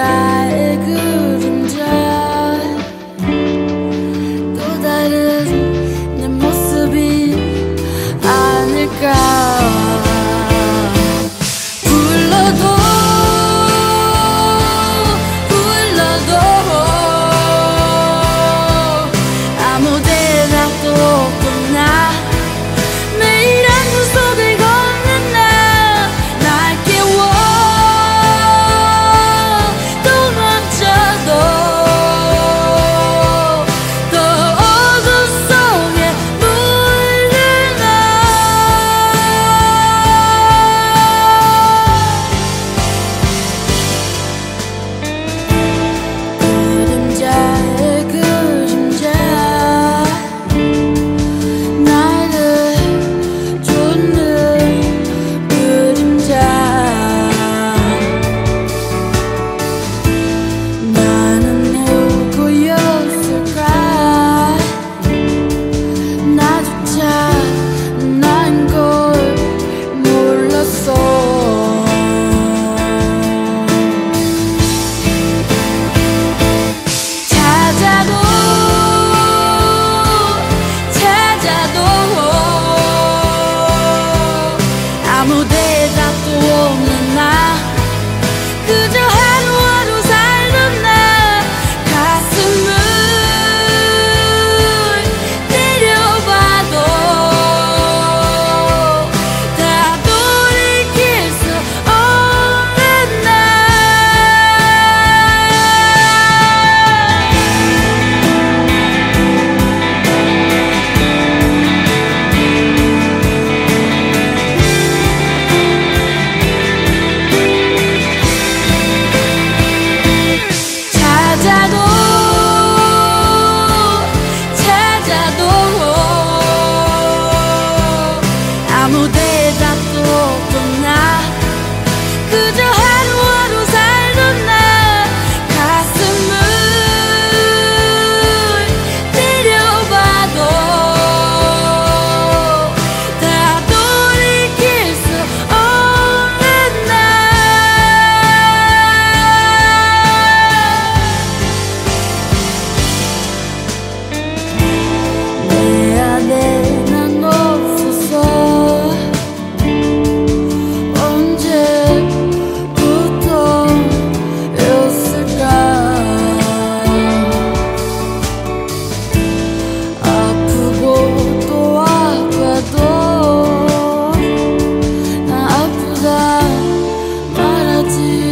lugar. 自。